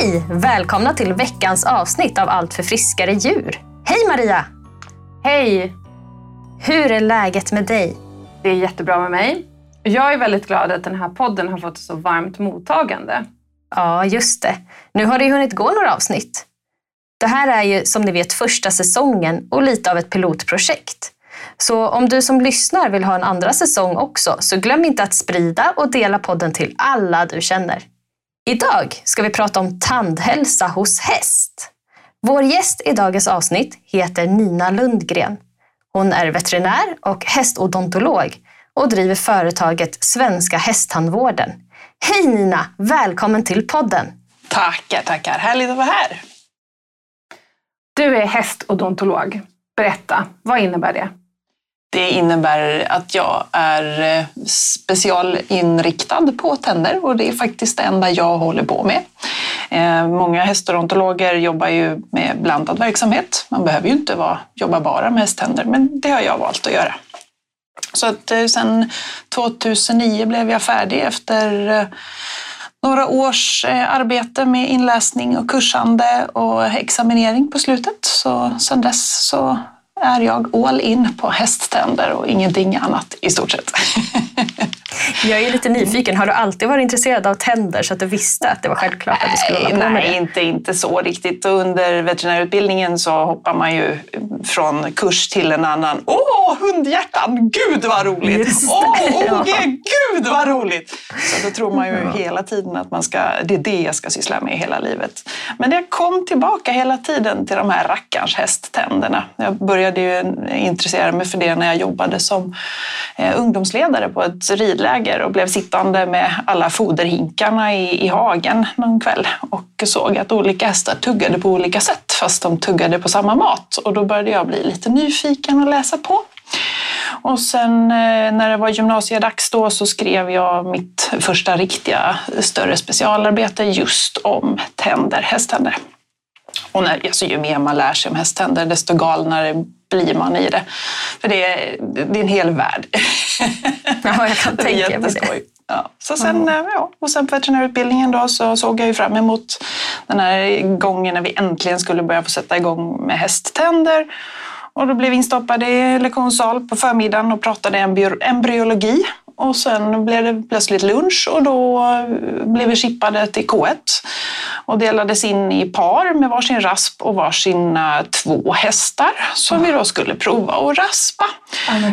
Hej! Välkomna till veckans avsnitt av Allt för friskare djur. Hej Maria! Hej! Hur är läget med dig? Det är jättebra med mig. Jag är väldigt glad att den här podden har fått så varmt mottagande. Ja, just det. Nu har det ju hunnit gå några avsnitt. Det här är ju som ni vet första säsongen och lite av ett pilotprojekt. Så om du som lyssnar vill ha en andra säsong också, så glöm inte att sprida och dela podden till alla du känner. Idag ska vi prata om tandhälsa hos häst. Vår gäst i dagens avsnitt heter Nina Lundgren. Hon är veterinär och hästodontolog och driver företaget Svenska Hästtandvården. Hej Nina! Välkommen till podden! Tackar, tackar. Härligt att vara här. Du är hästodontolog. Berätta, vad innebär det? Det innebär att jag är eh, specialinriktad på tänder och det är faktiskt det enda jag håller på med. Eh, många hästodontologer jobbar ju med blandad verksamhet. Man behöver ju inte vara, jobba bara med hästtänder, men det har jag valt att göra. Så att eh, sen 2009 blev jag färdig efter några års arbete med inläsning och kursande och examinering på slutet. Så sen dess så är jag all in på hästtänder och ingenting annat i stort sett. Jag är lite nyfiken. Har du alltid varit intresserad av tänder så att du visste att det var självklart att du skulle hålla på med Nej, det? inte, inte så riktigt. Under veterinärutbildningen så hoppar man ju från kurs till en annan. Åh, hundhjärtan! Gud vad roligt! Just det, Åh, ja. OG! Gud vad roligt! Så då tror man ju hela tiden att man ska, det är det jag ska syssla med hela livet. Men jag kom tillbaka hela tiden till de här rackarns hästtänderna. Jag började ju intressera mig för det när jag jobbade som eh, ungdomsledare på ett ridläger och blev sittande med alla foderhinkarna i, i hagen någon kväll och såg att olika hästar tuggade på olika sätt fast de tuggade på samma mat. Och då började jag bli lite nyfiken och läsa på. Och sen eh, när det var gymnasiedags då så skrev jag mitt första riktiga större specialarbete just om tänder, hästtänder. Och när, alltså, ju mer man lär sig om hästtänder desto galnare blir man i det. För det är, det är en hel värld. Ja, jag kan tänka mig det. Ja. Så sen, eh, ja, och sen på veterinärutbildningen då så såg jag ju fram emot den här gången när vi äntligen skulle börja få sätta igång med hästtänder. Och då blev vi instoppade i lektionssal på förmiddagen och pratade embryo- embryologi. Och sen blev det plötsligt lunch och då blev vi chippade till K1 och delades in i par med varsin rasp och varsina två hästar som vi då skulle prova att raspa.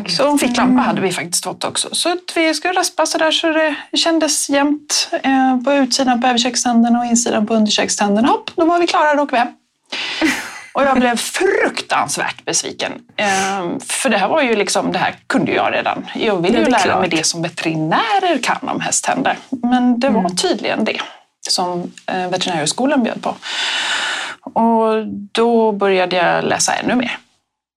Så en ficklampa hade vi faktiskt fått också. Så att vi skulle raspa så där så det kändes jämnt eh, på utsidan på överkäkständerna och insidan på underkäkständerna. Hopp, då var vi klara, då åkte vi hem. Och jag blev fruktansvärt besviken. Ehm, För det här var ju liksom, det här kunde jag redan. Jag ville ju lära mig klart. det som veterinärer kan om hästtänder. Men det var tydligen det som eh, veterinärhögskolan bjöd på. Och då började jag läsa ännu mer.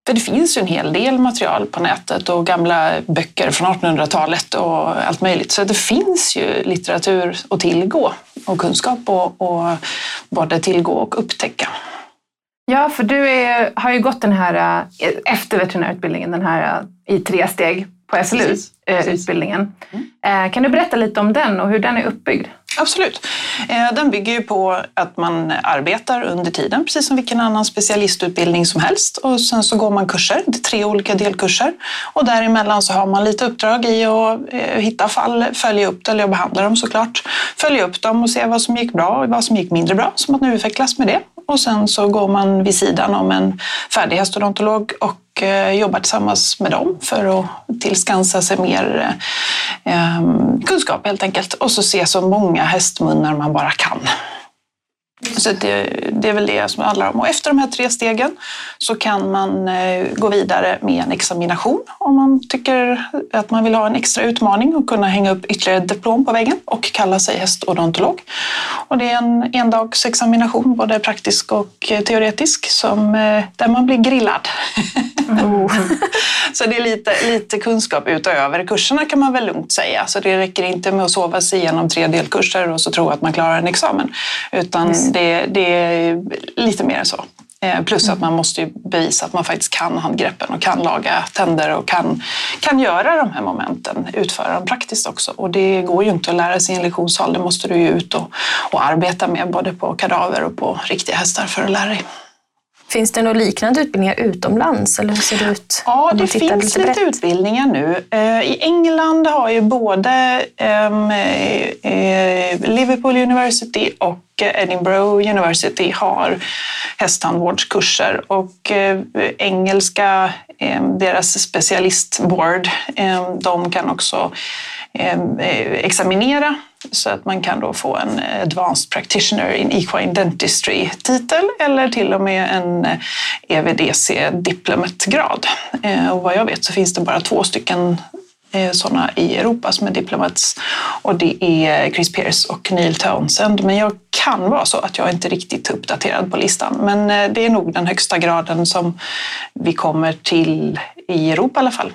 För det finns ju en hel del material på nätet och gamla böcker från 1800-talet och allt möjligt. Så det finns ju litteratur att tillgå och kunskap och, och både tillgå och upptäcka. Ja, för du är, har ju gått den här, eh, efter veterinärutbildningen, den här eh, i tre steg på precis. SLU-utbildningen. Eh, Kan du berätta lite om den och hur den är uppbyggd? Absolut. Den bygger ju på att man arbetar under tiden, precis som vilken annan specialistutbildning som helst. Och sen så går man kurser, tre olika delkurser. Och däremellan så har man lite uppdrag i att hitta fall, följa upp det, eller behandla dem såklart. Följa upp dem och se vad som gick bra och vad som gick mindre bra, så att man utvecklas med det. Och sen så går man vid sidan om en färdig hästodontolog och eh, jobbar tillsammans med dem för att tillskansa sig mer eh, ehm, kunskap helt enkelt. Och så se så många hästmunnar man bara kan. Så det, det, är väl det som det handlar om. Och efter de här tre stegen så kan man eh, gå vidare med en examination om man tycker att man vill ha en extra utmaning och kunna hänga upp ytterligare diplom på väggen och kalla sig hästodontolog. Och det är en endagsexamination, både praktisk och teoretisk, som, eh, där man blir grillad. Oh. så det är lite, lite kunskap utöver kurserna kan man väl lugnt säga. Så det räcker inte med att sova sig igenom tre delkurser och så tro att man klarar en examen. Utan yes. Det, det är lite mer än så. Eh, plus att man måste bevisa att man faktiskt kan handgreppen och kan laga tänder och kan, kan göra de här momenten, utföra dem praktiskt också. Och det går ju inte att lära sig i en lektionssal, det måste du ju ut och, och arbeta med både på kadaver och på riktiga hästar för att lära dig. Finns det några liknande utbildningar utomlands? Eller hur ser det ut? Ja, det finns lite, lite utbildningar nu. Eh, I England har ju både ehm, eh, Liverpool University och Edinburgh University har hästtandvårdskurser och eh, engelska, ehm, deras specialistboard, ehm, de kan också Ehm, eh, examinera så att man kan då få en Advanced Practitioner in Equine Dentistry-titel eller till och med en eh, EVDC Diplomat-grad. Eh, och vad jag vet så finns det bara två stycken sådana i Europa som är diplomats och det är Chris Pierce och Neil Townsend. Men jag kan vara så att jag inte riktigt är uppdaterad på listan. Men det är nog den högsta graden som vi kommer till i Europa i alla fall.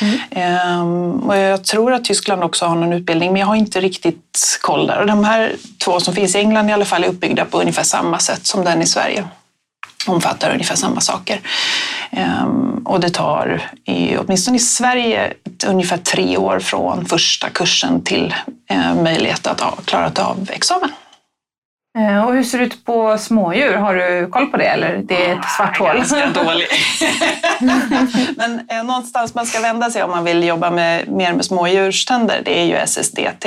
Mm. Och jag tror att Tyskland också har någon utbildning, men jag har inte riktigt koll där. Och de här två som finns i England i alla fall är uppbyggda på ungefär samma sätt som den i Sverige. Omfattar ungefär samma saker. Ehm, och det tar, åtminstone i Sverige, ungefär tre år från första kursen till eh, möjlighet att ha klarat av examen. Eh, och hur ser det ut på smådjur? Har du koll på det eller det är ett svart hål? Ganska dålig. Men eh, någonstans man ska vända sig om man vill jobba med, mer med smådjurständer, det är ju SSDT.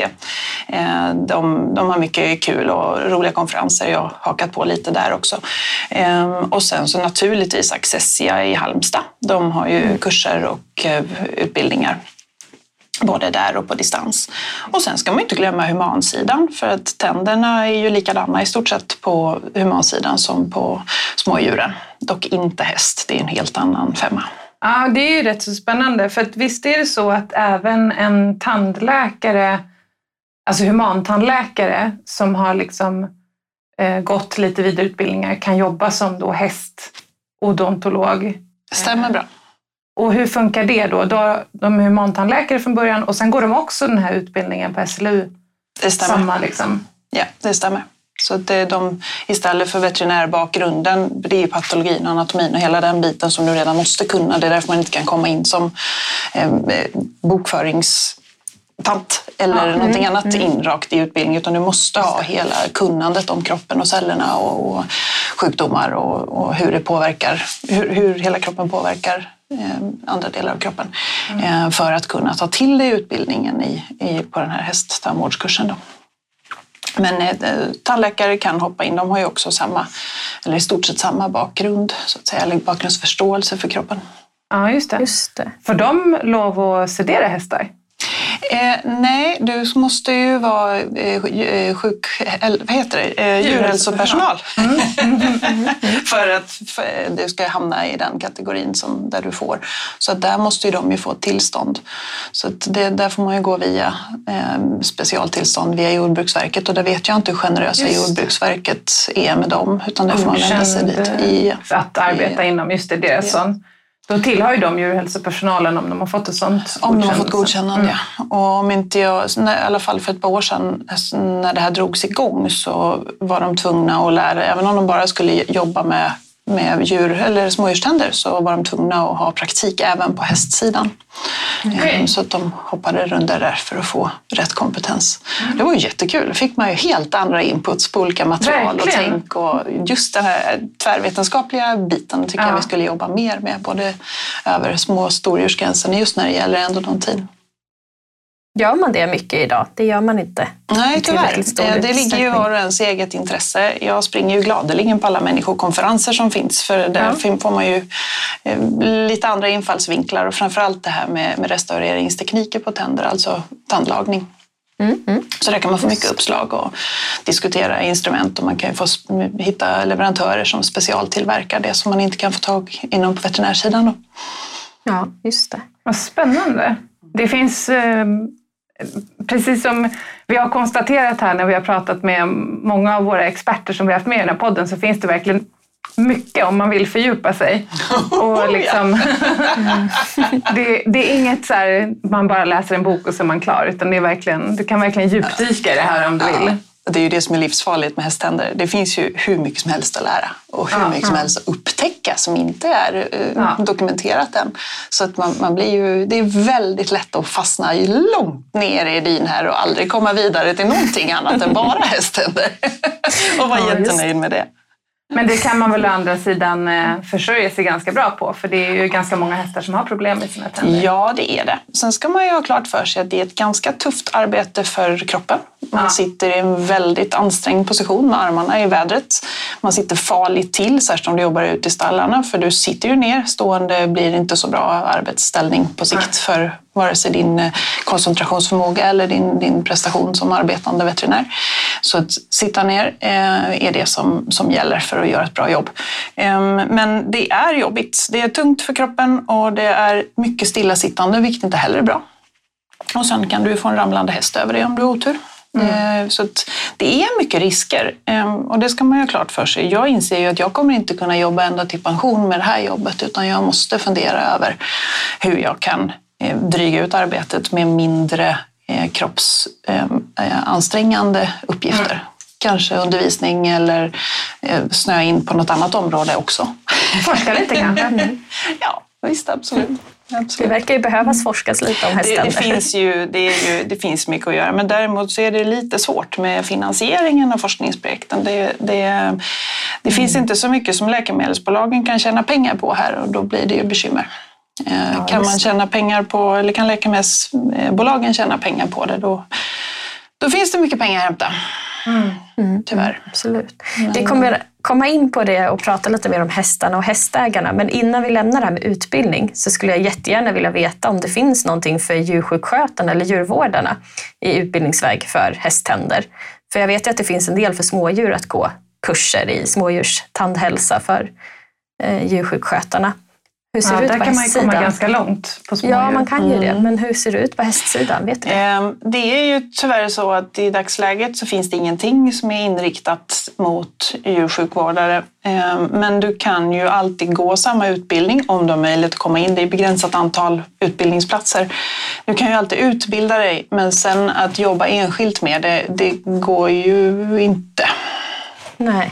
Eh, de, de har mycket kul och roliga konferenser. Jag har hakat på lite där också. Eh, och sen så naturligtvis Accessia i Halmstad. De har ju mm. kurser och utbildningar både där och på distans. Och sen ska man inte glömma humansidan för att tänderna är ju likadana i stort sett på humansidan som på smådjuren. Dock inte häst, det är en helt annan femma. Ja, det är ju rätt så spännande för att visst är det så att även en tandläkare, alltså humantandläkare som har liksom eh, gått lite vidareutbildningar kan jobba som då hästodontolog. Stämmer bra. Och hur funkar det då? då de är humantanläkare från början och sen går de också den här utbildningen på SLU? Det stämmer. Samma liksom. Ja, det stämmer. Så det är de, istället för veterinärbakgrunden, det är patologin, anatomin och hela den biten som du redan måste kunna. Det är därför man inte kan komma in som eh, bokföringstant eller ja, någonting mm, annat mm. in rakt i utbildningen utan du måste ha hela kunnandet om kroppen och cellerna och, och sjukdomar och, och, hur det påverkar, hur, hur hela kroppen påverkar andra delar av kroppen mm. Eh, för att kunna ta till dig utbildningen i, i, på den här hästtandvårdskursen. Då. Men eh, tandläkare kan hoppa in. De har ju också samma, eller i stort sett samma bakgrund, så att säga, eller bakgrundsförståelse för kroppen. Ja, just det. Just det. Får de lov att sedera hästar? Eh, nej, du måste ju vara eh, eh sjuk, vad heter det? Eh, djurhälsopersonal mm. för att för, du ska hamna i den kategorin som, där du får. Så där måste ju de ju få ett tillstånd. Så det, där får man ju gå via eh, specialtillstånd via Jordbruksverket och där vet jag inte hur generösa just. Jordbruksverket är med dem utan där får man vända sig dit. I, att arbeta i, inom just det, deras sån då tillhör ju de djurhälsopersonalen om de har fått ett sånt Om de har fått godkännande, mm. ja. Och om inte jag, i alla fall för ett par år sedan när det här drogs igång så var de tvungna att lära, även om de bara skulle jobba med med djur eller smådjurständer så var de tvungna att ha praktik även på hästsidan. Okay. Ehm, så att de hoppade runt där för att få rätt kompetens. Mm. Det var ju jättekul. Då fick man ju helt andra inputs på olika material Verkligen. och tänk. Och just den här tvärvetenskapliga biten tycker ja. jag vi skulle jobba mer med. Både över små och stordjursgränsen just när det gäller endodontin. Gör man det mycket idag? Det gör man inte. Nej, tyvärr. Det ligger ju var och ens eget intresse. Jag springer ju gladeligen på alla människokonferenser som finns för där ja. får man ju eh, lite andra infallsvinklar och framförallt det här med, med restaureringstekniker på tänder, alltså tandlagning. Mm, mm. Så där kan man få mycket uppslag och diskutera instrument och man kan ju få hitta leverantörer som specialtillverkar det som man inte kan få tag inom på veterinärsidan. Då. Ja, just det. Vad spännande. Det finns, eh, precis som vi har konstaterat här när vi har pratat med många av våra experter som vi har haft med i den här podden, så finns det verkligen mycket om man vill fördjupa sig. Och liksom, det, det, är inget så här, man bara läser en bok och så är man klar, utan det är verkligen, du kan verkligen djupdyka i det här om du vill. Det är ju det som är livsfarligt med hästtänder. Det finns ju hur mycket som helst att lära och hur ja, mycket som helst att upptäcka som inte är uh, ja. dokumenterat än. Så att man, man, blir ju, det är väldigt lätt att fastna långt ner i din här och aldrig komma vidare till någonting annat än bara hästtänder. och vara ja, jättenöjd med det. Men det kan man väl å andra sidan eh, försörja sig ganska bra på för det är ju ganska många hästar som har problem med sina tänder. Ja, det är det. Sen ska man ju ha klart för sig att det är ett ganska tufft arbete för kroppen. Man ja. sitter i en väldigt ansträngd position med armarna i vädret. Man sitter farligt till, särskilt om du jobbar ute i stallarna för du sitter ju ner. Stående blir inte så bra arbetsställning på sikt för vare sig din eh, koncentrationsförmåga eller din, din prestation som arbetande veterinär. Så att sitta ner eh, är det som, som gäller för att göra ett bra jobb. Ehm, men det är jobbigt. Det är tungt för kroppen och det är mycket stillasittande, vilket inte heller är bra. Och sen kan du få en ramlande häst över dig om du har otur. Mm. Eh, så det är mycket risker ehm, och det ska man ju ha klart för sig. Jag inser ju att jag kommer inte kunna jobba ända till pension med det här jobbet utan jag måste fundera över hur jag kan Eh, dryga ut arbetet med mindre kroppsansträngande eh, uppgifter. Mm. Kanske undervisning eller snöa in på något annat område också. Forska lite kanske? Mm. Ja, visst absolut. Absolut. Det verkar ju behövas forskas lite om hästtänder. Det, det, finns ju, det, ju, det finns mycket att göra men däremot så är det lite svårt med finansieringen av forskningsprojekten. Det, det, det mm. finns inte så mycket som läkemedelsbolagen kan tjäna pengar på här och då blir det ju bekymmer. Eh, ja, kan man tjäna pengar på, eller kan läkemedelsbolagen tjäna pengar på det, då, då finns det mycket pengar att hämta. Mm. Mm. Tyvärr. Absolut. Men... Vi kommer komma in på det och prata lite mer om hästarna och hästägarna. Men innan vi lämnar det här med utbildning så skulle jag jättegärna vilja veta om det finns någonting för djursjukskötarna eller djurvårdarna i utbildningsväg för hästtänder. För jag vet ju att det finns en del för smådjur att gå kurser i smådjurstandhälsa för eh, djursjukskötarna. Hur ser ja, det ut där på kan man ju komma ganska långt på smådjur. Ja, man kan ju det. Mm. Men hur ser det ut på hästsidan? Vet du ehm, det är ju tyvärr så att i dagsläget så finns det ingenting som är inriktat mot djursjukvårdare. Ehm, men du kan ju alltid gå samma utbildning om du har möjlighet att komma in. Det är begränsat antal utbildningsplatser. Du kan ju alltid utbilda dig, men sen att jobba enskilt med det, det går ju inte. Nej.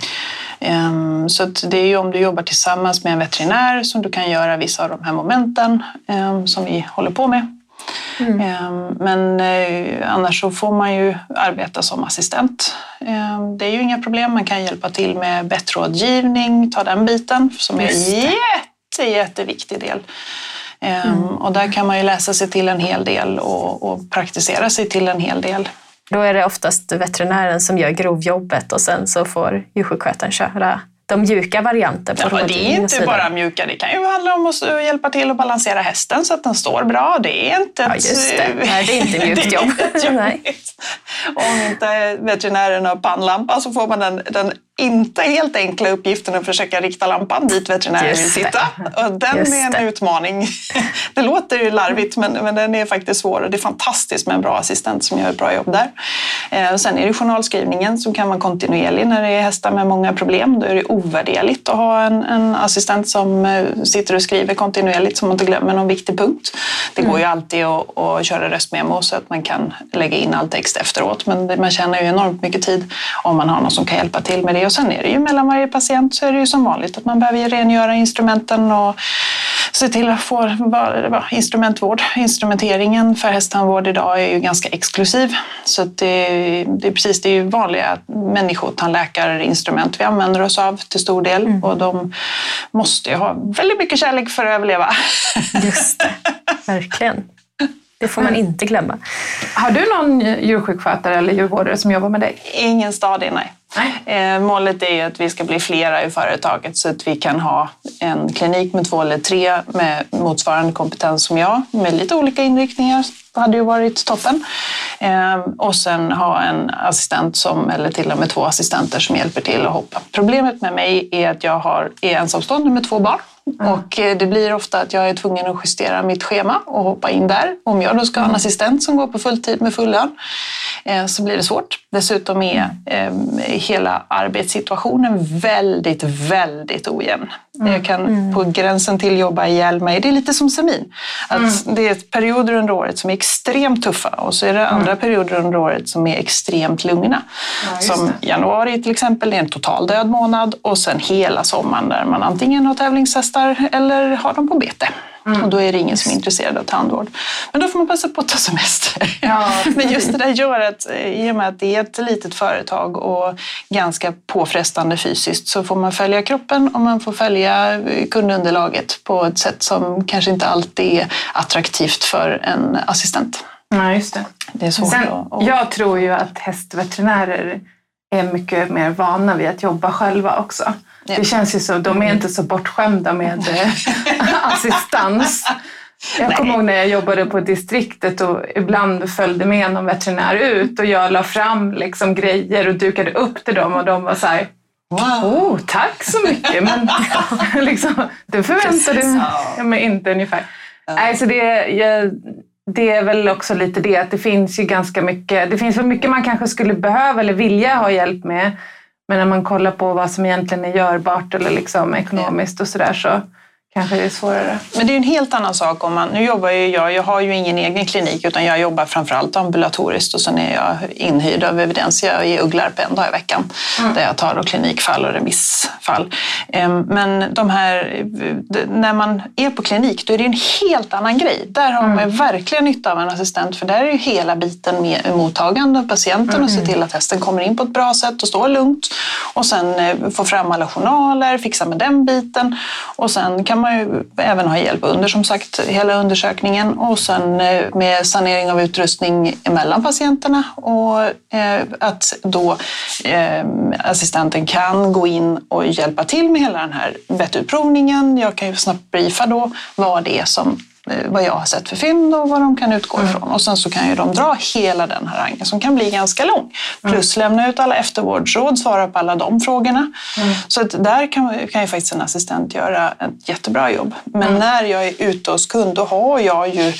Ehm, så det är ju om du jobbar tillsammans med en veterinär som du kan göra vissa av de här momenten ehm, som vi håller på med. Mm. Ehm, men eh, annars så får man ju arbeta som assistent. Det är ju inga problem. Man kan hjälpa till med bettrådgivning, ta den biten som är en jätte, jätteviktig del. Mm. Och där kan man ju läsa sig till en hel del och, och praktisera sig till en hel del. Då är det oftast veterinären som gör grovjobbet och sen så får djursjukskötaren köra de mjuka varianter på ja, Det är inte bara mjuka, det kan ju handla om att hjälpa till att balansera hästen så att den står bra. Det är inte ja, just det. Nej, det är inte mjukt jobb. om inte veterinären har pannlampa så får man den, den inte helt enkla uppgiften att försöka rikta lampan dit veterinären vill sitta. Och den Just är en det. utmaning. Det låter ju larvigt men, men den är faktiskt svår och det är fantastiskt med en bra assistent som gör ett bra jobb där. Eh, sen är det journalskrivningen som kan vara kontinuerlig när det är hästar med många problem. Då är det ovärderligt att ha en, en assistent som eh, sitter och skriver kontinuerligt så man inte glömmer någon viktig punkt. Det går ju mm. alltid att, att köra röstmemo så att man kan lägga in all text efteråt men man tjänar ju enormt mycket tid om man har någon som kan hjälpa till med det och sen är det ju mellan varje patient så är det ju som vanligt att man behöver rengöra instrumenten och se till att få instrumentvård. Instrumenteringen för hästtandvård idag är ju ganska exklusiv. Så det, det är precis det är ju vanliga människotandläkarinstrument vi använder oss av till stor del mm. och de måste ju ha väldigt mycket kärlek för att överleva. Just det, verkligen. Det får man inte glömma. Har du någon djursjukskötare eller djurvårdare som jobbar med dig? Ingen stadig, nej. Eh, målet är att vi ska bli flera i företaget så att vi kan ha en klinik med två eller tre med motsvarande kompetens som jag med lite olika inriktningar det hade ju varit toppen. Eh, och sen ha en assistent som, eller till och med två assistenter som hjälper till att hoppa. Problemet med mig är att jag har, är ensamstående med två barn. Mm. Och eh, det blir ofta att jag är tvungen att justera mitt schema och hoppa in där. Om jag då ska ha en assistent som går på fulltid med full lön så blir det svårt. Dessutom är hela arbetssituationen väldigt, väldigt ojämn. Mm. Jag kan mm. på gränsen till jobba ihjäl mig. Det är lite som semin. Att mm. Det är perioder under året som är extremt tuffa och så är det andra perioder under året som är extremt lugna. Ja, som januari till exempel är en total död månad och sen hela sommaren där man antingen har tävlingshästar eller har dem på bete. Mm. Och då är det ingen som är intresserad av tandvård. Men då får man passa på att ta semester. Ja. Men just det där gör att i och med att det är ett litet företag och ganska påfrestande fysiskt så får man följa kroppen och man får följa kundunderlaget på ett sätt som kanske inte alltid är attraktivt för en assistent. Ja, just det. det är svårt Sen, att, Jag tror ju att hästveterinärer är mycket mer vana vid att jobba själva också. Ja. Det känns ju så, de är inte så bortskämda med eh, assistans. Jag kommer ihåg när jag jobbade på distriktet och ibland följde med någon veterinär ut och jag la fram liksom grejer och dukade upp till dem och de var så här, Wow. Oh, tack så mycket! Men liksom, det förväntade jag mig inte ungefär. Ja. Alltså det, jag, det är väl också lite det att det finns ju ganska mycket, det finns väl mycket man kanske skulle behöva eller vilja ha hjälp med. Men när man kollar på vad som egentligen är görbart eller liksom ekonomiskt och sådär så kanske det är svårare. Men det är en helt annan sak om man, nu jobbar ju jag, jag har ju ingen egen klinik utan jag jobbar framförallt ambulatoriskt och sen är jag inhyrd av Evidensia i Ugglarp en dag i veckan mm. där jag tar då klinikfall och remissfall. Ehm, men de här, när man är på klinik då är det en helt annan grej. Där har mm. man verkligen nytta av en assistent för där är ju hela biten med mottagande av patienten mm. och se till att hästen kommer in på ett bra sätt och står lugnt och sen eh, få fram alla journaler, fixa med den biten och sen kan man ju även ha hjälp under som sagt hela undersökningen och sen eh, med sanering av utrustning mellan patienterna och eh, att då eh, assistenten kan gå in och hjälpa till med hela den här vettutprovningen. Jag kan ju snabbt briefa då vad det är som vad jag har sett för fynd och vad de kan utgå mm. ifrån. Och sen så kan ju de dra hela den harangen som kan bli ganska lång. Mm. Plus lämna ut alla eftervårdsråd, svara på alla de frågorna. Mm. Så att där kan, kan ju faktiskt en assistent göra ett jättebra jobb. Men mm. när jag är ute hos kund då har jag ju eh,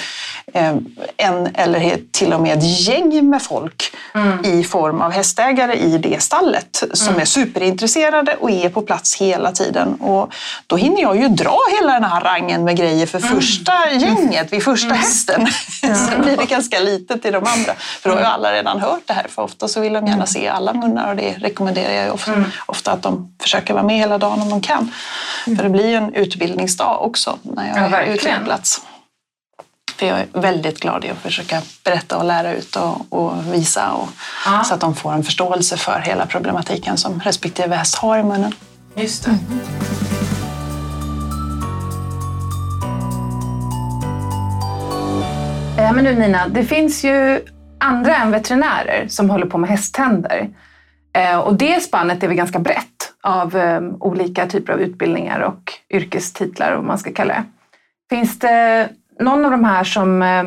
en eller till och med ett gäng med folk mm. i form av hästägare i det stallet som mm. är superintresserade och är på plats hela tiden. Och då hinner jag ju dra hela den här harangen med grejer för första gänget vid första mm. hästen. Sen blir det ganska litet i de andra. För då har ju alla redan hört det här. För ofta så vill de gärna se alla munnar och det rekommenderar jag ofta, mm. ofta att de försöker vara med hela dagen om de kan. Mm. För det blir ju en utbildningsdag också när jag ja, är ute på plats. För jag är väldigt glad i att försöka berätta och lära ut och, och visa och, ja. så att de får en förståelse för hela problematiken som respektive häst har i munnen. Just det. Mm. Eh, men nu Nina, det finns ju andra än veterinärer som håller på med hästtänder. Eh, och det spannet är väl ganska brett av eh, olika typer av utbildningar och yrkestitlar, om man ska kalla det. Finns det någon av de här som eh,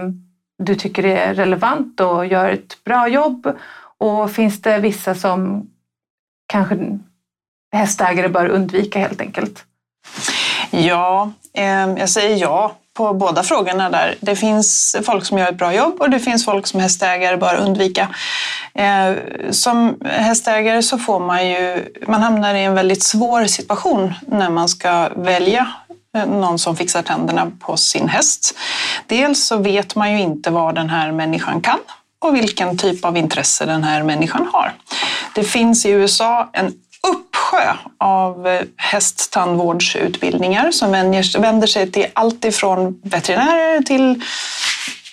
du tycker är relevant och gör ett bra jobb? Och finns det vissa som kanske hästägare bör undvika helt enkelt? Ja, eh, jag säger ja på båda frågorna där. Det finns folk som gör ett bra jobb och det finns folk som hästägare bör undvika. Eh, som hästägare så får man ju, man hamnar i en väldigt svår situation när man ska välja någon som fixar tänderna på sin häst. Dels så vet man ju inte vad den här människan kan och vilken typ av intresse den här människan har. Det finns i USA en uppsjö av eh, hästtandvårdsutbildningar som vänder sig till allt ifrån veterinärer till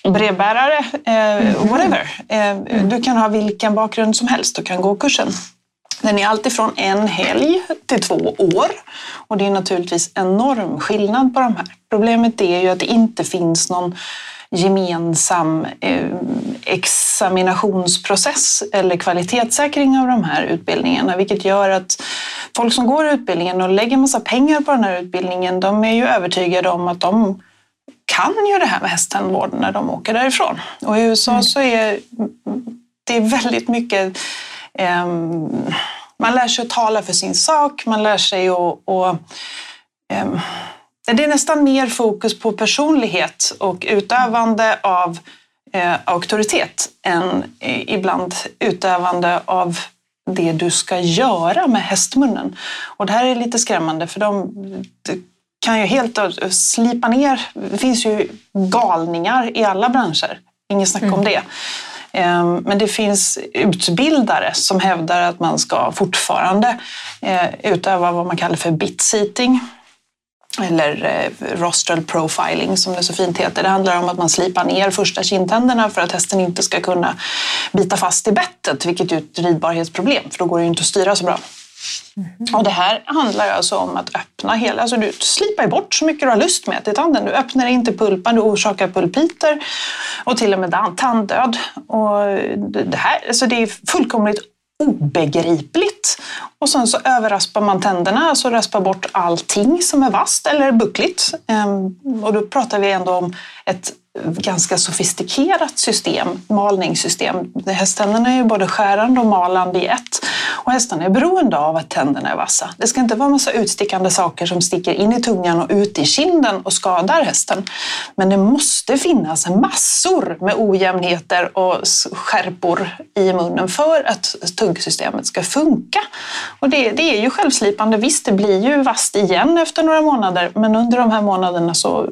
brevbärare, eh, mm. whatever. Eh, du kan ha vilken bakgrund som helst och kan gå kursen. Den är alltifrån en helg till två år och det är naturligtvis enorm skillnad på de här. Problemet är ju att det inte finns någon gemensam eh, examinationsprocess eller kvalitetssäkring av de här utbildningarna, vilket gör att folk som går utbildningen och lägger massa pengar på den här utbildningen, de är ju övertygade om att de kan ju det här med hästtandvård när de åker därifrån. Och i USA mm. så är det väldigt mycket man lär sig att tala för sin sak, man lär sig att... Och, um, det är nästan mer fokus på personlighet och utövande av eh, auktoritet än ibland utövande av det du ska göra med hästmunnen. Och det här är lite skrämmande för de kan ju helt slipa ner. Det finns ju galningar i alla branscher, inget snack mm. om det. Ehm, men det finns utbildare som hävdar att man ska fortfarande eh, utöva vad man kallar för bit-seating eller eh, rostral profiling som det så fint heter. Det handlar om att man slipar ner första kindtänderna för att hästen inte ska kunna bita fast i bettet, vilket är ett ridbarhetsproblem för då går det ju inte att styra så bra. Mm. Och det här handlar alltså om att öppna hela, alltså du slipar bort så mycket du har lust med till tanden. Du öppnar inte pulpan, du orsakar pulpiter och till och med tanddöd. Och det, här, alltså det är fullkomligt obegripligt. Och sen så överraspar man tänderna, alltså raspar bort allting som är vasst eller buckligt. Ehm, och då pratar vi ändå om ett ganska sofistikerat system, malningssystem. Hästtänderna är ju både skärande och malande i ett. Och hästarna är beroende av att tänderna är vassa. Det ska inte vara massa utstickande saker som sticker in i tungan och ut i kinden och skadar hästen. Men det måste finnas massor med ojämnheter och skärpor i munnen för att tuggsystemet ska funka. Och det, det är ju självslipande. Visst, det blir ju vasst igen efter några månader, men under de här månaderna så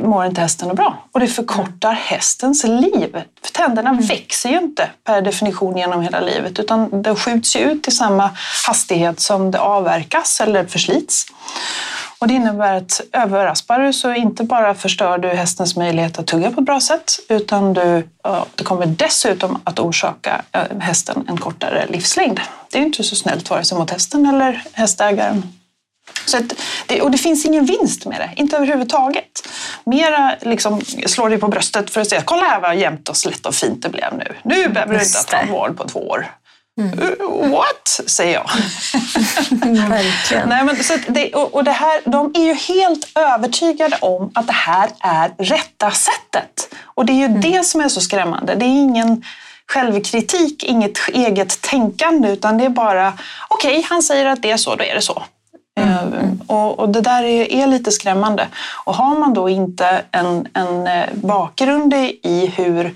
mår inte hästen bra. Och det förkortar hästens liv. För tänderna mm. växer ju inte per definition genom hela livet utan de skjuts ju ut i samma hastighet som det avverkas eller förslits. Och det innebär att överraspar du så inte bara förstör du hästens möjlighet att tugga på ett bra sätt utan du, det kommer dessutom att orsaka eh, hästen en kortare livslängd. Det är inte så snällt vare sig mot hästen eller hästägaren. Så det, och det finns ingen vinst med det, inte överhuvudtaget. Mera liksom slår dig på bröstet för att säga kolla här vad jämnt och slätt och fint det blev nu. Nu behöver du inte ha vård på två år. Mm. Uh, what? säger jag. Verkligen. Nej, men, så det, och, och det här, de är ju helt övertygade om att det här är rätta sättet. Och det är ju mm. det som är så skrämmande. Det är ingen självkritik, inget eget tänkande, utan det är bara okej, okay, han säger att det är så, då är det så. Mm. mm. Eh, och, och, det där är, är, lite skrämmande. Och har man då inte en, en eh, bakgrund i hur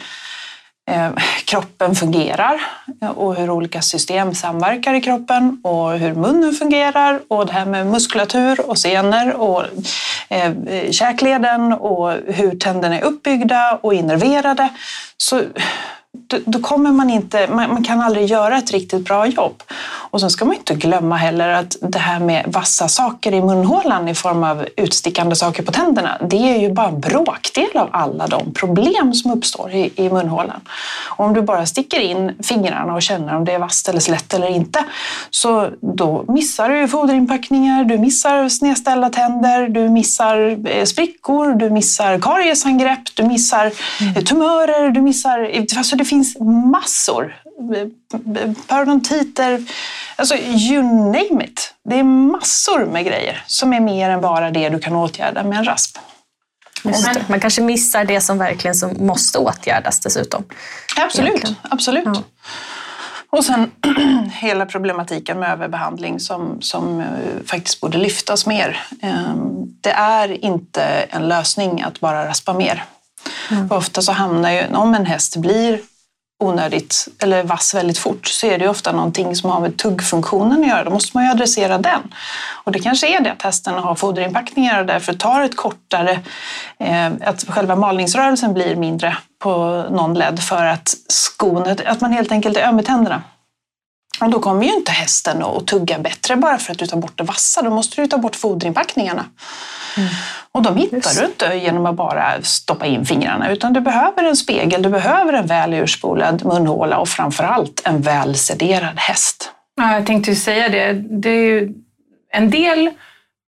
eh, kroppen fungerar eh, och hur olika system samverkar i kroppen och hur munnen fungerar och det här med muskulatur och senor och eh, käkleden och hur tänderna är uppbyggda och innerverade. Så då, då kommer man inte, man, man, kan aldrig göra ett riktigt bra jobb. Och sen ska man inte glömma heller att det här med vassa saker i munhålan i form av utstickande saker på tänderna, det är ju bara en bråkdel av alla de problem som uppstår i, i munhålan. Och om du bara sticker in fingrarna och känner om det är vasst eller slätt eller inte, så då missar du foderinpackningar, du missar snedställda tänder, du missar eh, sprickor, du missar kariesangrepp, du missar mm. tumörer, du missar... Alltså det finns massor. Parodontiter, alltså you name it. Det är massor med grejer som är mer än bara det du kan åtgärda med en rasp. Man kanske missar det som verkligen som måste åtgärdas dessutom. Absolut, absolut. Ja. Och sen hela problematiken med överbehandling som, som eh, faktiskt borde lyftas mer. Ehm, det är inte en lösning att bara raspa mer. Mm. ofta så hamnar ju, om en häst blir onödigt eller vass väldigt fort så är det ofta någonting som har med tuggfunktionen att göra. Då måste man ju adressera den. Och det kanske är det att hästen har foderinpackningar och därför tar ett kortare, eh, att själva malningsrörelsen blir mindre på någon led för att skonet, att man helt enkelt är öm i tänderna. Och då kommer ju inte hästen att tugga bättre bara för att du tar bort det vassa. Då måste du ta bort foderinpackningarna. Mm. Och de hittar Just. du inte genom att bara stoppa in fingrarna utan du behöver en spegel, du behöver en väl urspolad munhåla och framförallt en väl sederad häst. Ja, jag tänkte ju säga det. det är ju en del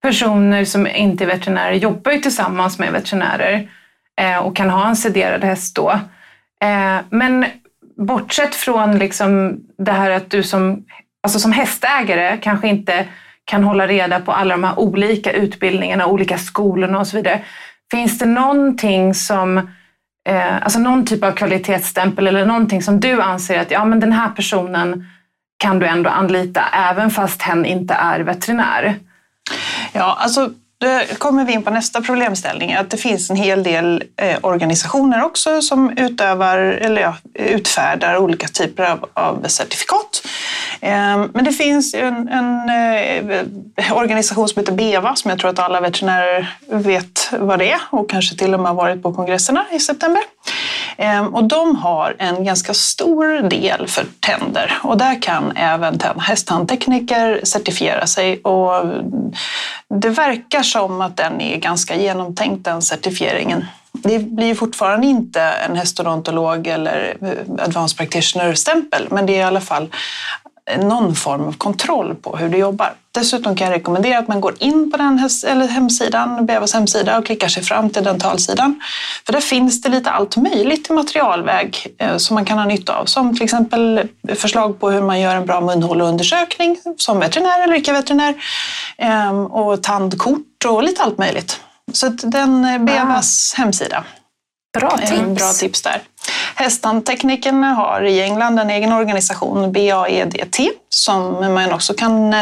personer som inte är veterinärer jobbar ju tillsammans med veterinärer eh, och kan ha en sederad häst då. Eh, men bortsett från liksom det här att du som, alltså som hästägare kanske inte kan hålla reda på alla de här olika utbildningarna, olika skolorna och så vidare. Finns det någonting som, eh, alltså någon typ av kvalitetsstämpel eller någonting som du anser att ja, men den här personen kan du ändå anlita även fast hen inte är veterinär? Ja, alltså då kommer vi in på nästa problemställning, att det finns en hel del eh, organisationer också som utövar, eller ja, utfärdar olika typer av, av certifikat. Ehm, men det finns en, en eh, organisation som heter BEVA som jag tror att alla veterinärer vet vad det är och kanske till och med har varit på kongresserna i september. Ehm, och de har en ganska stor del för tänder och där kan även hästtandtekniker certifiera sig. Och det verkar som att den är ganska genomtänkt, den certifieringen. Det blir fortfarande inte en hästodontolog eller eh, advanced practitioner-stämpel, men det är i alla fall någon form av kontroll på hur du jobbar. Dessutom kan jag rekommendera att man går in på den eller hemsidan, Bevas hemsida och klickar sig fram till dentalsidan. För där finns det lite allt möjligt i materialväg eh, som man kan ha nytta av. Som till exempel förslag på hur man gör en bra munhåleundersökning som veterinär eller icke-veterinär. Ehm, och tandkort och lite allt möjligt. Så den eh, Bevas ah. hemsida. Bra tips. Bra tips där. Hästtandteknikerna har i England en egen organisation, BAEDT, som man också kan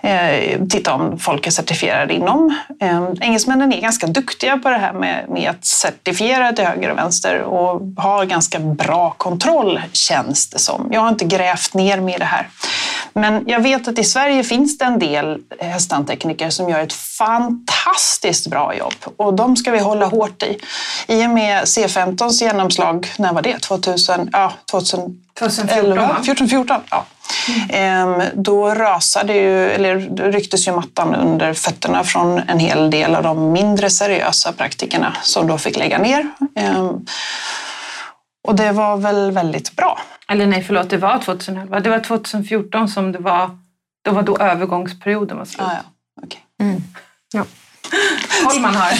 eh, titta om folk är certifierade inom. Eh, engelsmännen är ganska duktiga på det här med, med att certifiera till höger och vänster och har ganska bra kontroll, känns det som. Jag har inte grävt ner mig i det här. Men jag vet att i Sverige finns det en del hästtandtekniker som gör ett fantastiskt bra jobb och de ska vi hålla hårt i. I och med C15s genomslag, när var det? 2000, ja, 2000 2014, 14, 14 ja. Mm. Då rasade ju, eller rycktes ju mattan under fötterna från en hel del av de mindre seriösa praktikerna som då fick lägga ner. Och det var väl väldigt bra. Eller nej, förlåt, det var 2011. Det var 2014 som det var, då var då övergångsperioden var slut. Ah, ja. Okay. Mm. Ja. koll man har.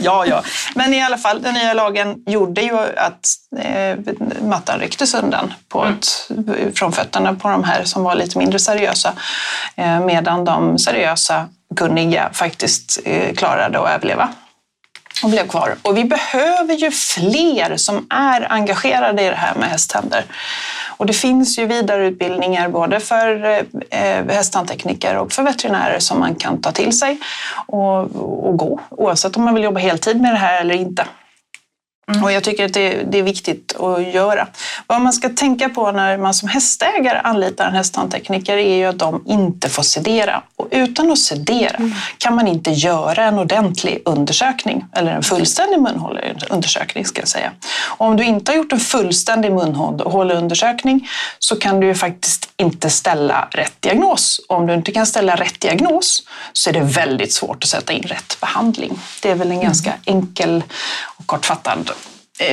ja, ja. Men i alla fall, den nya lagen gjorde ju att eh, mattan rycktes undan på mm. ett, från fötterna på de här som var lite mindre seriösa. Eh, medan de seriösa, kunniga faktiskt eh, klarade att överleva och blev kvar. Och vi behöver ju fler som är engagerade i det här med hästtänder. Och det finns ju vidareutbildningar både för eh, hästtandtekniker och för veterinärer som man kan ta till sig och, och gå, oavsett om man vill jobba heltid med det här eller inte. Mm. Och jag tycker att det, det, är viktigt att göra. Vad man ska tänka på när man som hästägare anlitar en hästtandtekniker är ju att de inte får sedera. Och utan att sedera mm. kan man inte göra en ordentlig undersökning, eller en fullständig munhåleundersökning ska jag säga. Och om du inte har gjort en fullständig munhåleundersökning så kan du ju faktiskt inte ställa rätt diagnos. Och om du inte kan ställa rätt diagnos så är det väldigt svårt att sätta in rätt behandling. Det är väl en mm. ganska enkel och kortfattad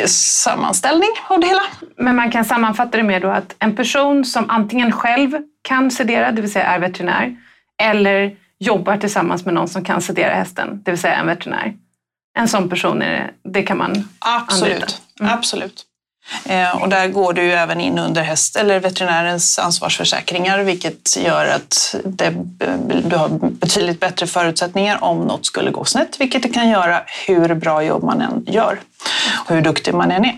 sammanställning av det hela. Men man kan sammanfatta det med då att en person som antingen själv kan sedera, det vill säga är veterinär, eller jobbar tillsammans med någon som kan sedera hästen, det vill säga en veterinär. En sån person är det, det kan man Absolut. anlita. Mm. Absolut. Eh, och där går du även in under häst eller veterinärens ansvarsförsäkringar vilket gör att det, eh, du har betydligt bättre förutsättningar om något skulle gå snett, vilket det kan göra hur bra jobb man än gör och hur duktig man än är.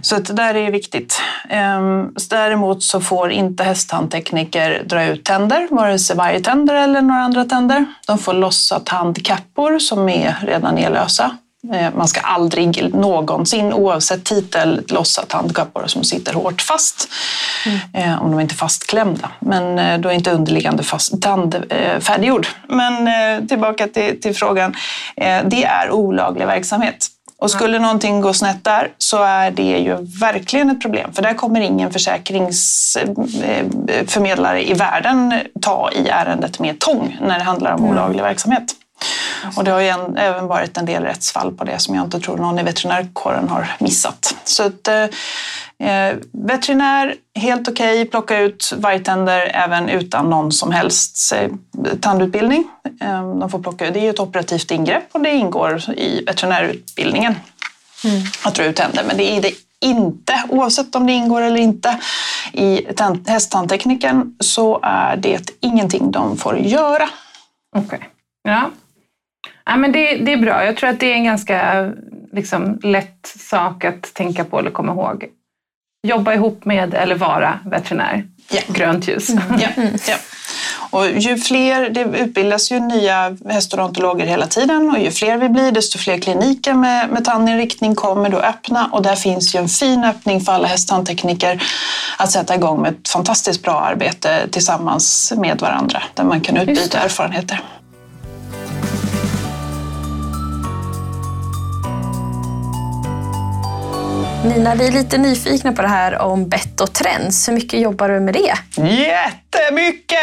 Så det där är viktigt. Ehm, däremot så får inte hästtandtekniker dra ut tänder, vare sig vargtänder eller några andra tänder. De får lossa tandkappor som är redan nedlösa man ska aldrig någonsin, oavsett titel, lossa tandkappor som sitter hårt fast. Mm. Om de inte är fastklämda. Men eh, då är inte underliggande fast, tand färdiggjord. Men tillbaka till, till frågan. Det är olaglig verksamhet. Och skulle någonting gå snett där så är det ju verkligen ett problem. För där kommer ingen försäkringsförmedlare i världen ta i ärendet med tång när det handlar om olaglig verksamhet. Och det har ju en, även varit en del rättsfall på det som jag inte tror någon i veterinärkåren har missat. Så att, eh, eh veterinär, helt okej, okay, plocka ut vargtänder även utan någon som helst eh, tandutbildning. Eh, de får plocka, det är ju ett operativt ingrepp och det ingår i veterinärutbildningen. mm. att dra ut tänder. Men det är det inte, oavsett om det ingår eller inte i hästtandtekniken, så är det ingenting de får göra. Okej. Okay. Ja. Ja men det, det är bra. Jag tror att det är en ganska liksom, lätt sak att tänka på eller komma ihåg. Jobba ihop med eller vara veterinär. Ja. Grönt ljus. Mm. Ja. Ja. Och ju fler, det utbildas ju nya hästodontologer hela tiden och ju fler vi blir desto fler kliniker med, med tandinriktning kommer då öppna och där finns ju en fin öppning för alla hästtandtekniker att sätta igång med ett fantastiskt bra arbete tillsammans med varandra där man kan utbyta erfarenheter. Nina, vi är lite nyfikna på det här om bett och trends. Hur mycket jobbar du med det? Jättemycket!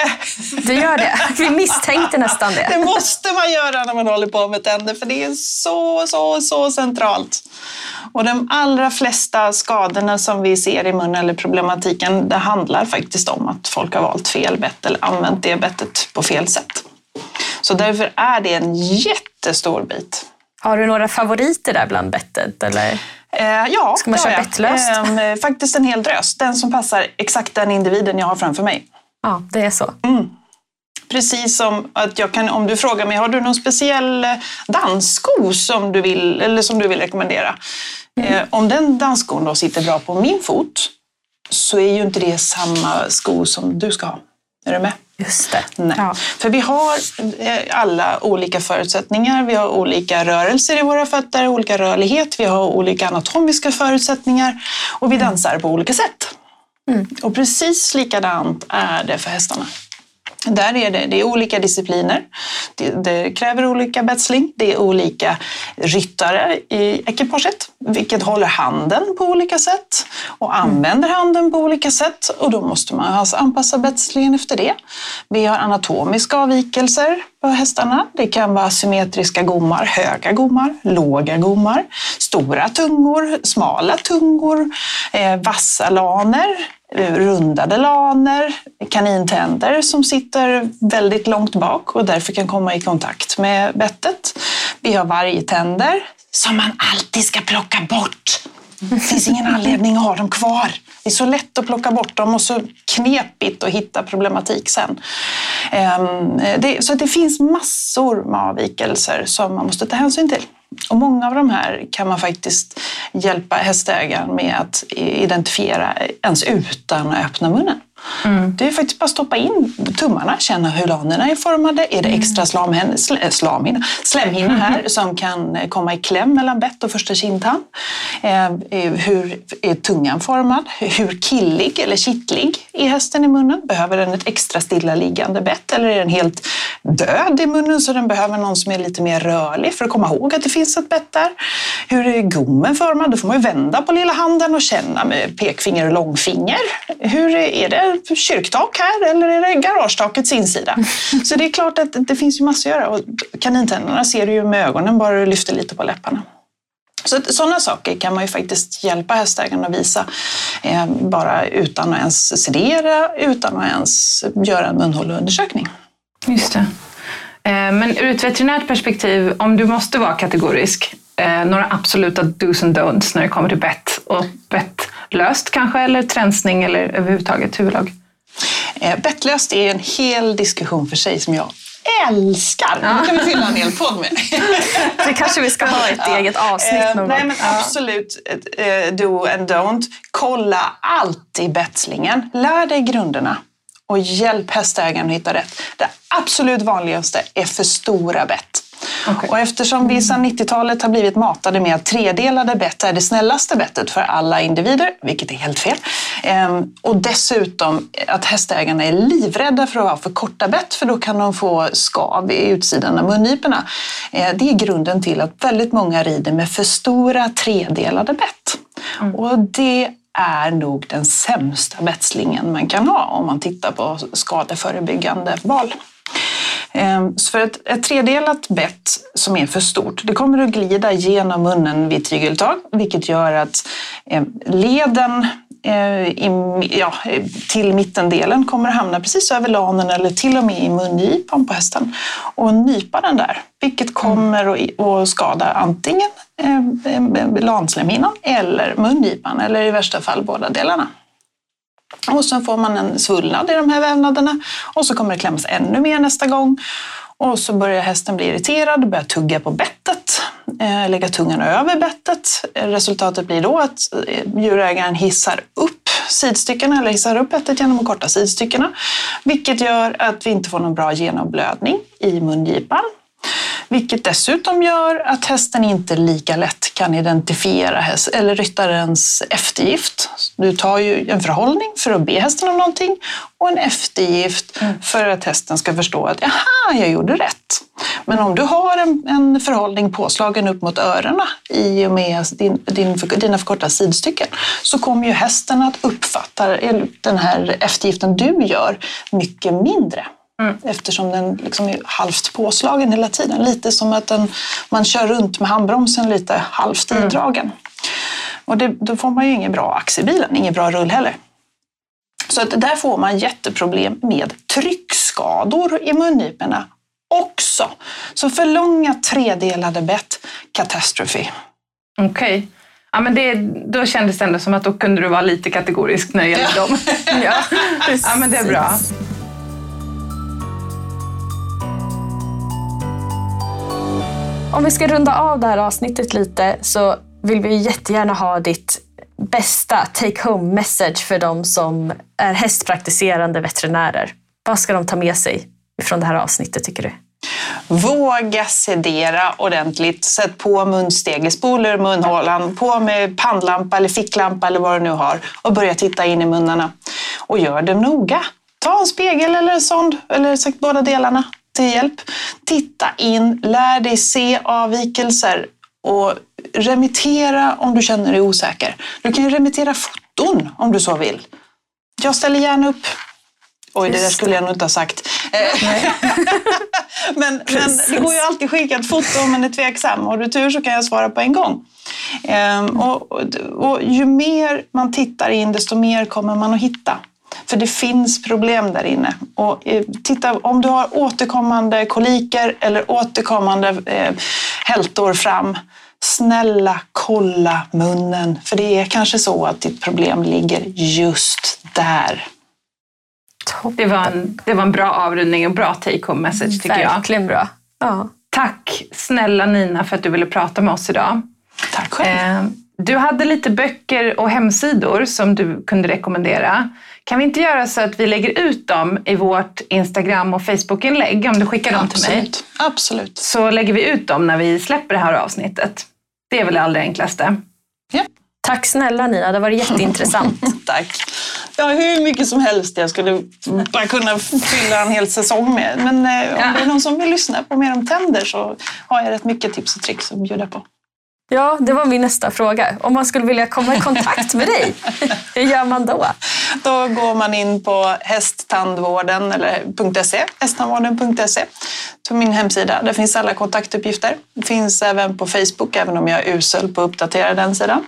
Du gör det? Vi misstänkte nästan det. Det måste man göra när man håller på med tänder, för det är så, så, så centralt. Och de allra flesta skadorna som vi ser i munnen eller problematiken, det handlar faktiskt om att folk har valt fel bett eller använt det bettet på fel sätt. Så därför är det en jättestor bit. Har du några favoriter där bland bettet? Eller? Eh, ja, Ska man köra bettlöst? Eh, faktiskt en hel drös. Den som passar exakt den individen jag har framför mig. Ja, det är så. Mm. Precis som att jag kan, om du frågar mig, har du någon speciell eh, danssko som du vill, eller som du vill rekommendera? Mm. Eh, om den dansskon då sitter bra på min fot så är ju inte det samma sko som du ska ha. Är du med? Just det. Nej. Ja. För vi har eh, alla olika förutsättningar. Vi har olika rörelser i våra fötter, olika rörlighet, vi har olika anatomiska förutsättningar och vi dansar på olika sätt. Mm. Och precis likadant är det för hästarna. Där är det, det är olika discipliner. Det, det, kräver olika betsling. Det är olika ryttare i ekipaget, vilket håller handen på olika sätt och använder handen på olika sätt. Och då måste man alltså anpassa betslingen efter det. Vi har anatomiska avvikelser på hästarna. Det kan vara symmetriska gommar, höga gommar, låga gommar, stora tungor, smala tungor, eh, vassa laner, eh, rundade laner, kanintänder som sitter väldigt långt bak och därför kan komma i kontakt med bettet. Vi har vargtänder som man alltid ska plocka bort. Det finns ingen anledning att ha dem kvar. Det är så lätt att plocka bort dem och så knepigt att hitta problematik sen. Ehm, så det finns massor med avvikelser som man måste ta hänsyn till. Och många av de här kan man faktiskt hjälpa hästägaren med att identifiera ens utan att öppna munnen. Mm. Det är faktiskt bara att stoppa in tummarna, känna hur lanerna är formade. Är det extra slamhinna, slamhinna, slemhinna här mm. som kan komma i kläm mellan bett och första kindtand? Eh, hur är tungan formad? Hur killig eller kittlig är hästen i munnen? Behöver den ett extra stillaliggande bett eller är den helt död i munnen så den behöver någon som är lite mer rörlig för att komma ihåg att det finns ett bett där? Hur är gommen formad? Då får man vända på lilla handen och känna med pekfinger och långfinger. Hur är det kyrktak här eller är det garagetakets insida? Så det är klart att det finns ju massor att göra och kanintänderna ser du ju med ögonen bara du lyfter lite på läpparna. Så sådana saker kan man ju faktiskt hjälpa hästägaren att visa eh, bara utan att ens sedera, utan att ens göra en munhåleundersökning. Just det. Eh, men ur ett veterinärt perspektiv, om du måste vara kategorisk, eh, några absoluta dos and don'ts när det kommer till bett och bett bettlöst kanske, eller tränsning eller överhuvudtaget huvudlag? Eh, bettlöst är en hel diskussion för sig som jag älskar. Ja. Det kan vi fylla en hel podd med. Det kanske vi ska ha ett ja. eget avsnitt eh, någon Nej, men Absolut, eh, do and don't. Kolla alltid betslingen. Lär dig grunderna och hjälp hästägaren att hitta rätt. Det absolut vanligaste är för stora bett. Okay. Och eftersom vi sedan 90-talet har blivit matade med att tredelade bett är det snällaste bettet för alla individer, vilket är helt fel. Ehm, och dessutom att hästägarna är livrädda för att ha för korta bett för då kan de få skav i utsidan av mungiporna. Ehm, det är grunden till att väldigt många rider med för stora tredelade bett. Mm. Och det är nog den sämsta betslingen man kan ha om man tittar på skadeförebyggande val. Ehm, så för ett, ett tredelat bett som är för stort, det kommer att glida genom munnen vid tygeltag, vilket gör att ehm, leden eh, i, ja, till mittendelen kommer att hamna precis över lanen eller till och med i mungipan på hästen och nypa den där, vilket kommer att, att skada antingen eh, lanslemhinnan eller mungipan eller i värsta fall båda delarna. Och sen får man en svullnad i de här vävnaderna och så kommer det klämmas ännu mer nästa gång. Och så börjar hästen bli irriterad, börjar tugga på bettet, eh, lägga tungan över bettet. Resultatet blir då att eh, djurägaren hissar upp sidstyckena eller hissar upp bettet genom att korta sidstyckena. Vilket gör att vi inte får någon bra genomblödning i mungipan. Vilket dessutom gör att hästen inte lika lätt kan identifiera häst, eller ryttarens eftergift. Du tar ju en förhållning för att be hästen om någonting och en eftergift mm. för att hästen ska förstå att jaha, jag gjorde rätt. Men om du har en, en förhållning påslagen upp mot öronen i och med din, din, dina förkortade sidstycken så kommer ju hästen att uppfatta den här eftergiften du gör mycket mindre. Mm. Eftersom den liksom är halvt påslagen hela tiden. Lite som att den, man kör runt med handbromsen lite halvt mm. idragen. Och det, då får man ju ingen bra ax i bilen, ingen bra rull heller. Så att där får man jätteproblem med tryckskador i mungiporna också. Så för långa tredelade bett, katastrofi. Okej. Okay. Ja, men det, då kändes det ändå som att då kunde du vara lite kategorisk när det gäller ja. dem. ja, ja, men det är bra. Om vi ska runda av det här avsnittet lite så vill vi jättegärna ha ditt bästa take home message för de som är hästpraktiserande veterinärer. Vad ska de ta med sig från det här avsnittet tycker du? Våga sedera ordentligt. Sätt på munstege, spol ur munhålan, på med pannlampa eller ficklampa eller vad du nu har och börja titta in i munnarna. Och gör det noga. Ta en spegel eller en sond, eller sagt båda delarna till hjälp. Titta in, lär dig se avvikelser och remittera om du känner dig osäker. Du kan ju remittera foton om du så vill. Jag ställer gärna upp. Oj, det där skulle jag nog inte ha sagt. men, men, det går ju alltid att skicka ett foto om man är tveksam. Har du tur så kan jag svara på en gång. Ehm, och, och, och ju mer man tittar in, desto mer kommer man att hitta. För det finns problem där inne. Och eh, titta, om du har återkommande koliker eller återkommande eh, hältor fram, snälla kolla munnen. För det är kanske så att ditt problem ligger just där. Det var en, det var en bra avrundning och bra take-home message tycker Verkligen jag. Verkligen bra. Ja. Tack snälla Nina för att du ville prata med oss idag. Tack själv. Eh, du hade lite böcker och hemsidor som du kunde rekommendera. Kan vi inte göra så att vi lägger ut dem i vårt Instagram och Facebook-inlägg om du skickar dem Absolut. till mig? Absolut. Så lägger vi ut dem när vi släpper det här avsnittet. Det är väl det allra enklaste. Ja. Tack snälla Nina, det var jätteintressant. Tack. Ja, hur mycket som helst jag skulle bara kunna fylla en hel säsong med. Men eh, om ja. det är någon som vill lyssna på mer om tänder så har jag rätt mycket tips och tricks att bjuda på. Ja, det var min nästa fråga. Om man skulle vilja komma i kontakt med dig, hur gör man då? Då går man in på hästtandvården eller .se, hästtandvården.se, på min hemsida. Där finns alla kontaktuppgifter. Det finns även på Facebook, även om jag är usel på att uppdatera den sidan.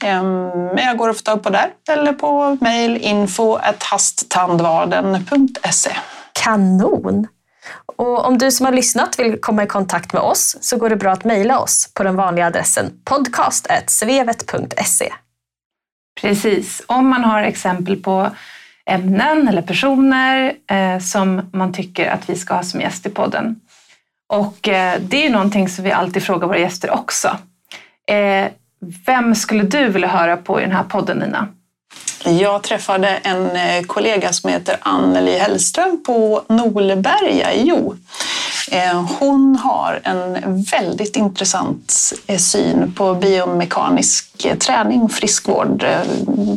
Ehm, men jag går att få tag på där eller på mejl info hasttandvarden.se. Kanon! Och om du som har lyssnat vill komma i kontakt med oss så går det bra att mejla oss på den vanliga adressen podcast.svevet.se. Precis. Om man har exempel på ämnen eller personer eh, som man tycker att vi ska ha som gäst i podden. Och eh, det är någonting som vi alltid frågar våra gäster också. Eh, vem skulle du vilja höra på i den här podden Nina? Jag träffade en eh, kollega som heter Anneli Hellström på Nolberga i Jo. Eh, hon har en väldigt intressant eh, syn på biomekanisk träning friskvård,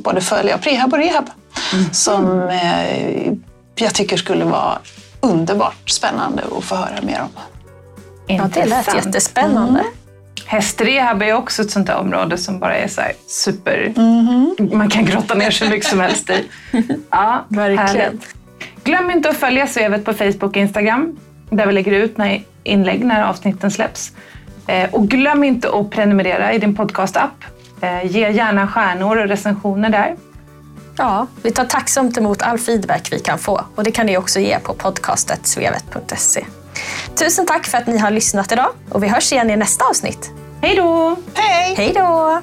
både för prehab och rehab, mm. som jag tycker skulle vara underbart spännande att få höra mer om. Ja, det lät jättespännande. Mm. Hästrehab är också ett sånt där område som bara är så super... Mm -hmm. Man kan grotta ner sig mycket som helst i. Ja, verkligen. Glöm inte att följa Svevet på Facebook och Instagram där vi lägger ut när inlägg när avsnitten släpps. Eh, och glöm inte att prenumerera i din podcastapp. Eh, ge gärna stjärnor och recensioner där. Ja, vi tar tacksamt emot all feedback vi kan få och det kan ni också ge på podcastet.svevet.se. Tusen tack för att ni har lyssnat idag och vi hörs igen i nästa avsnitt. Hej då! Hej! Hej då!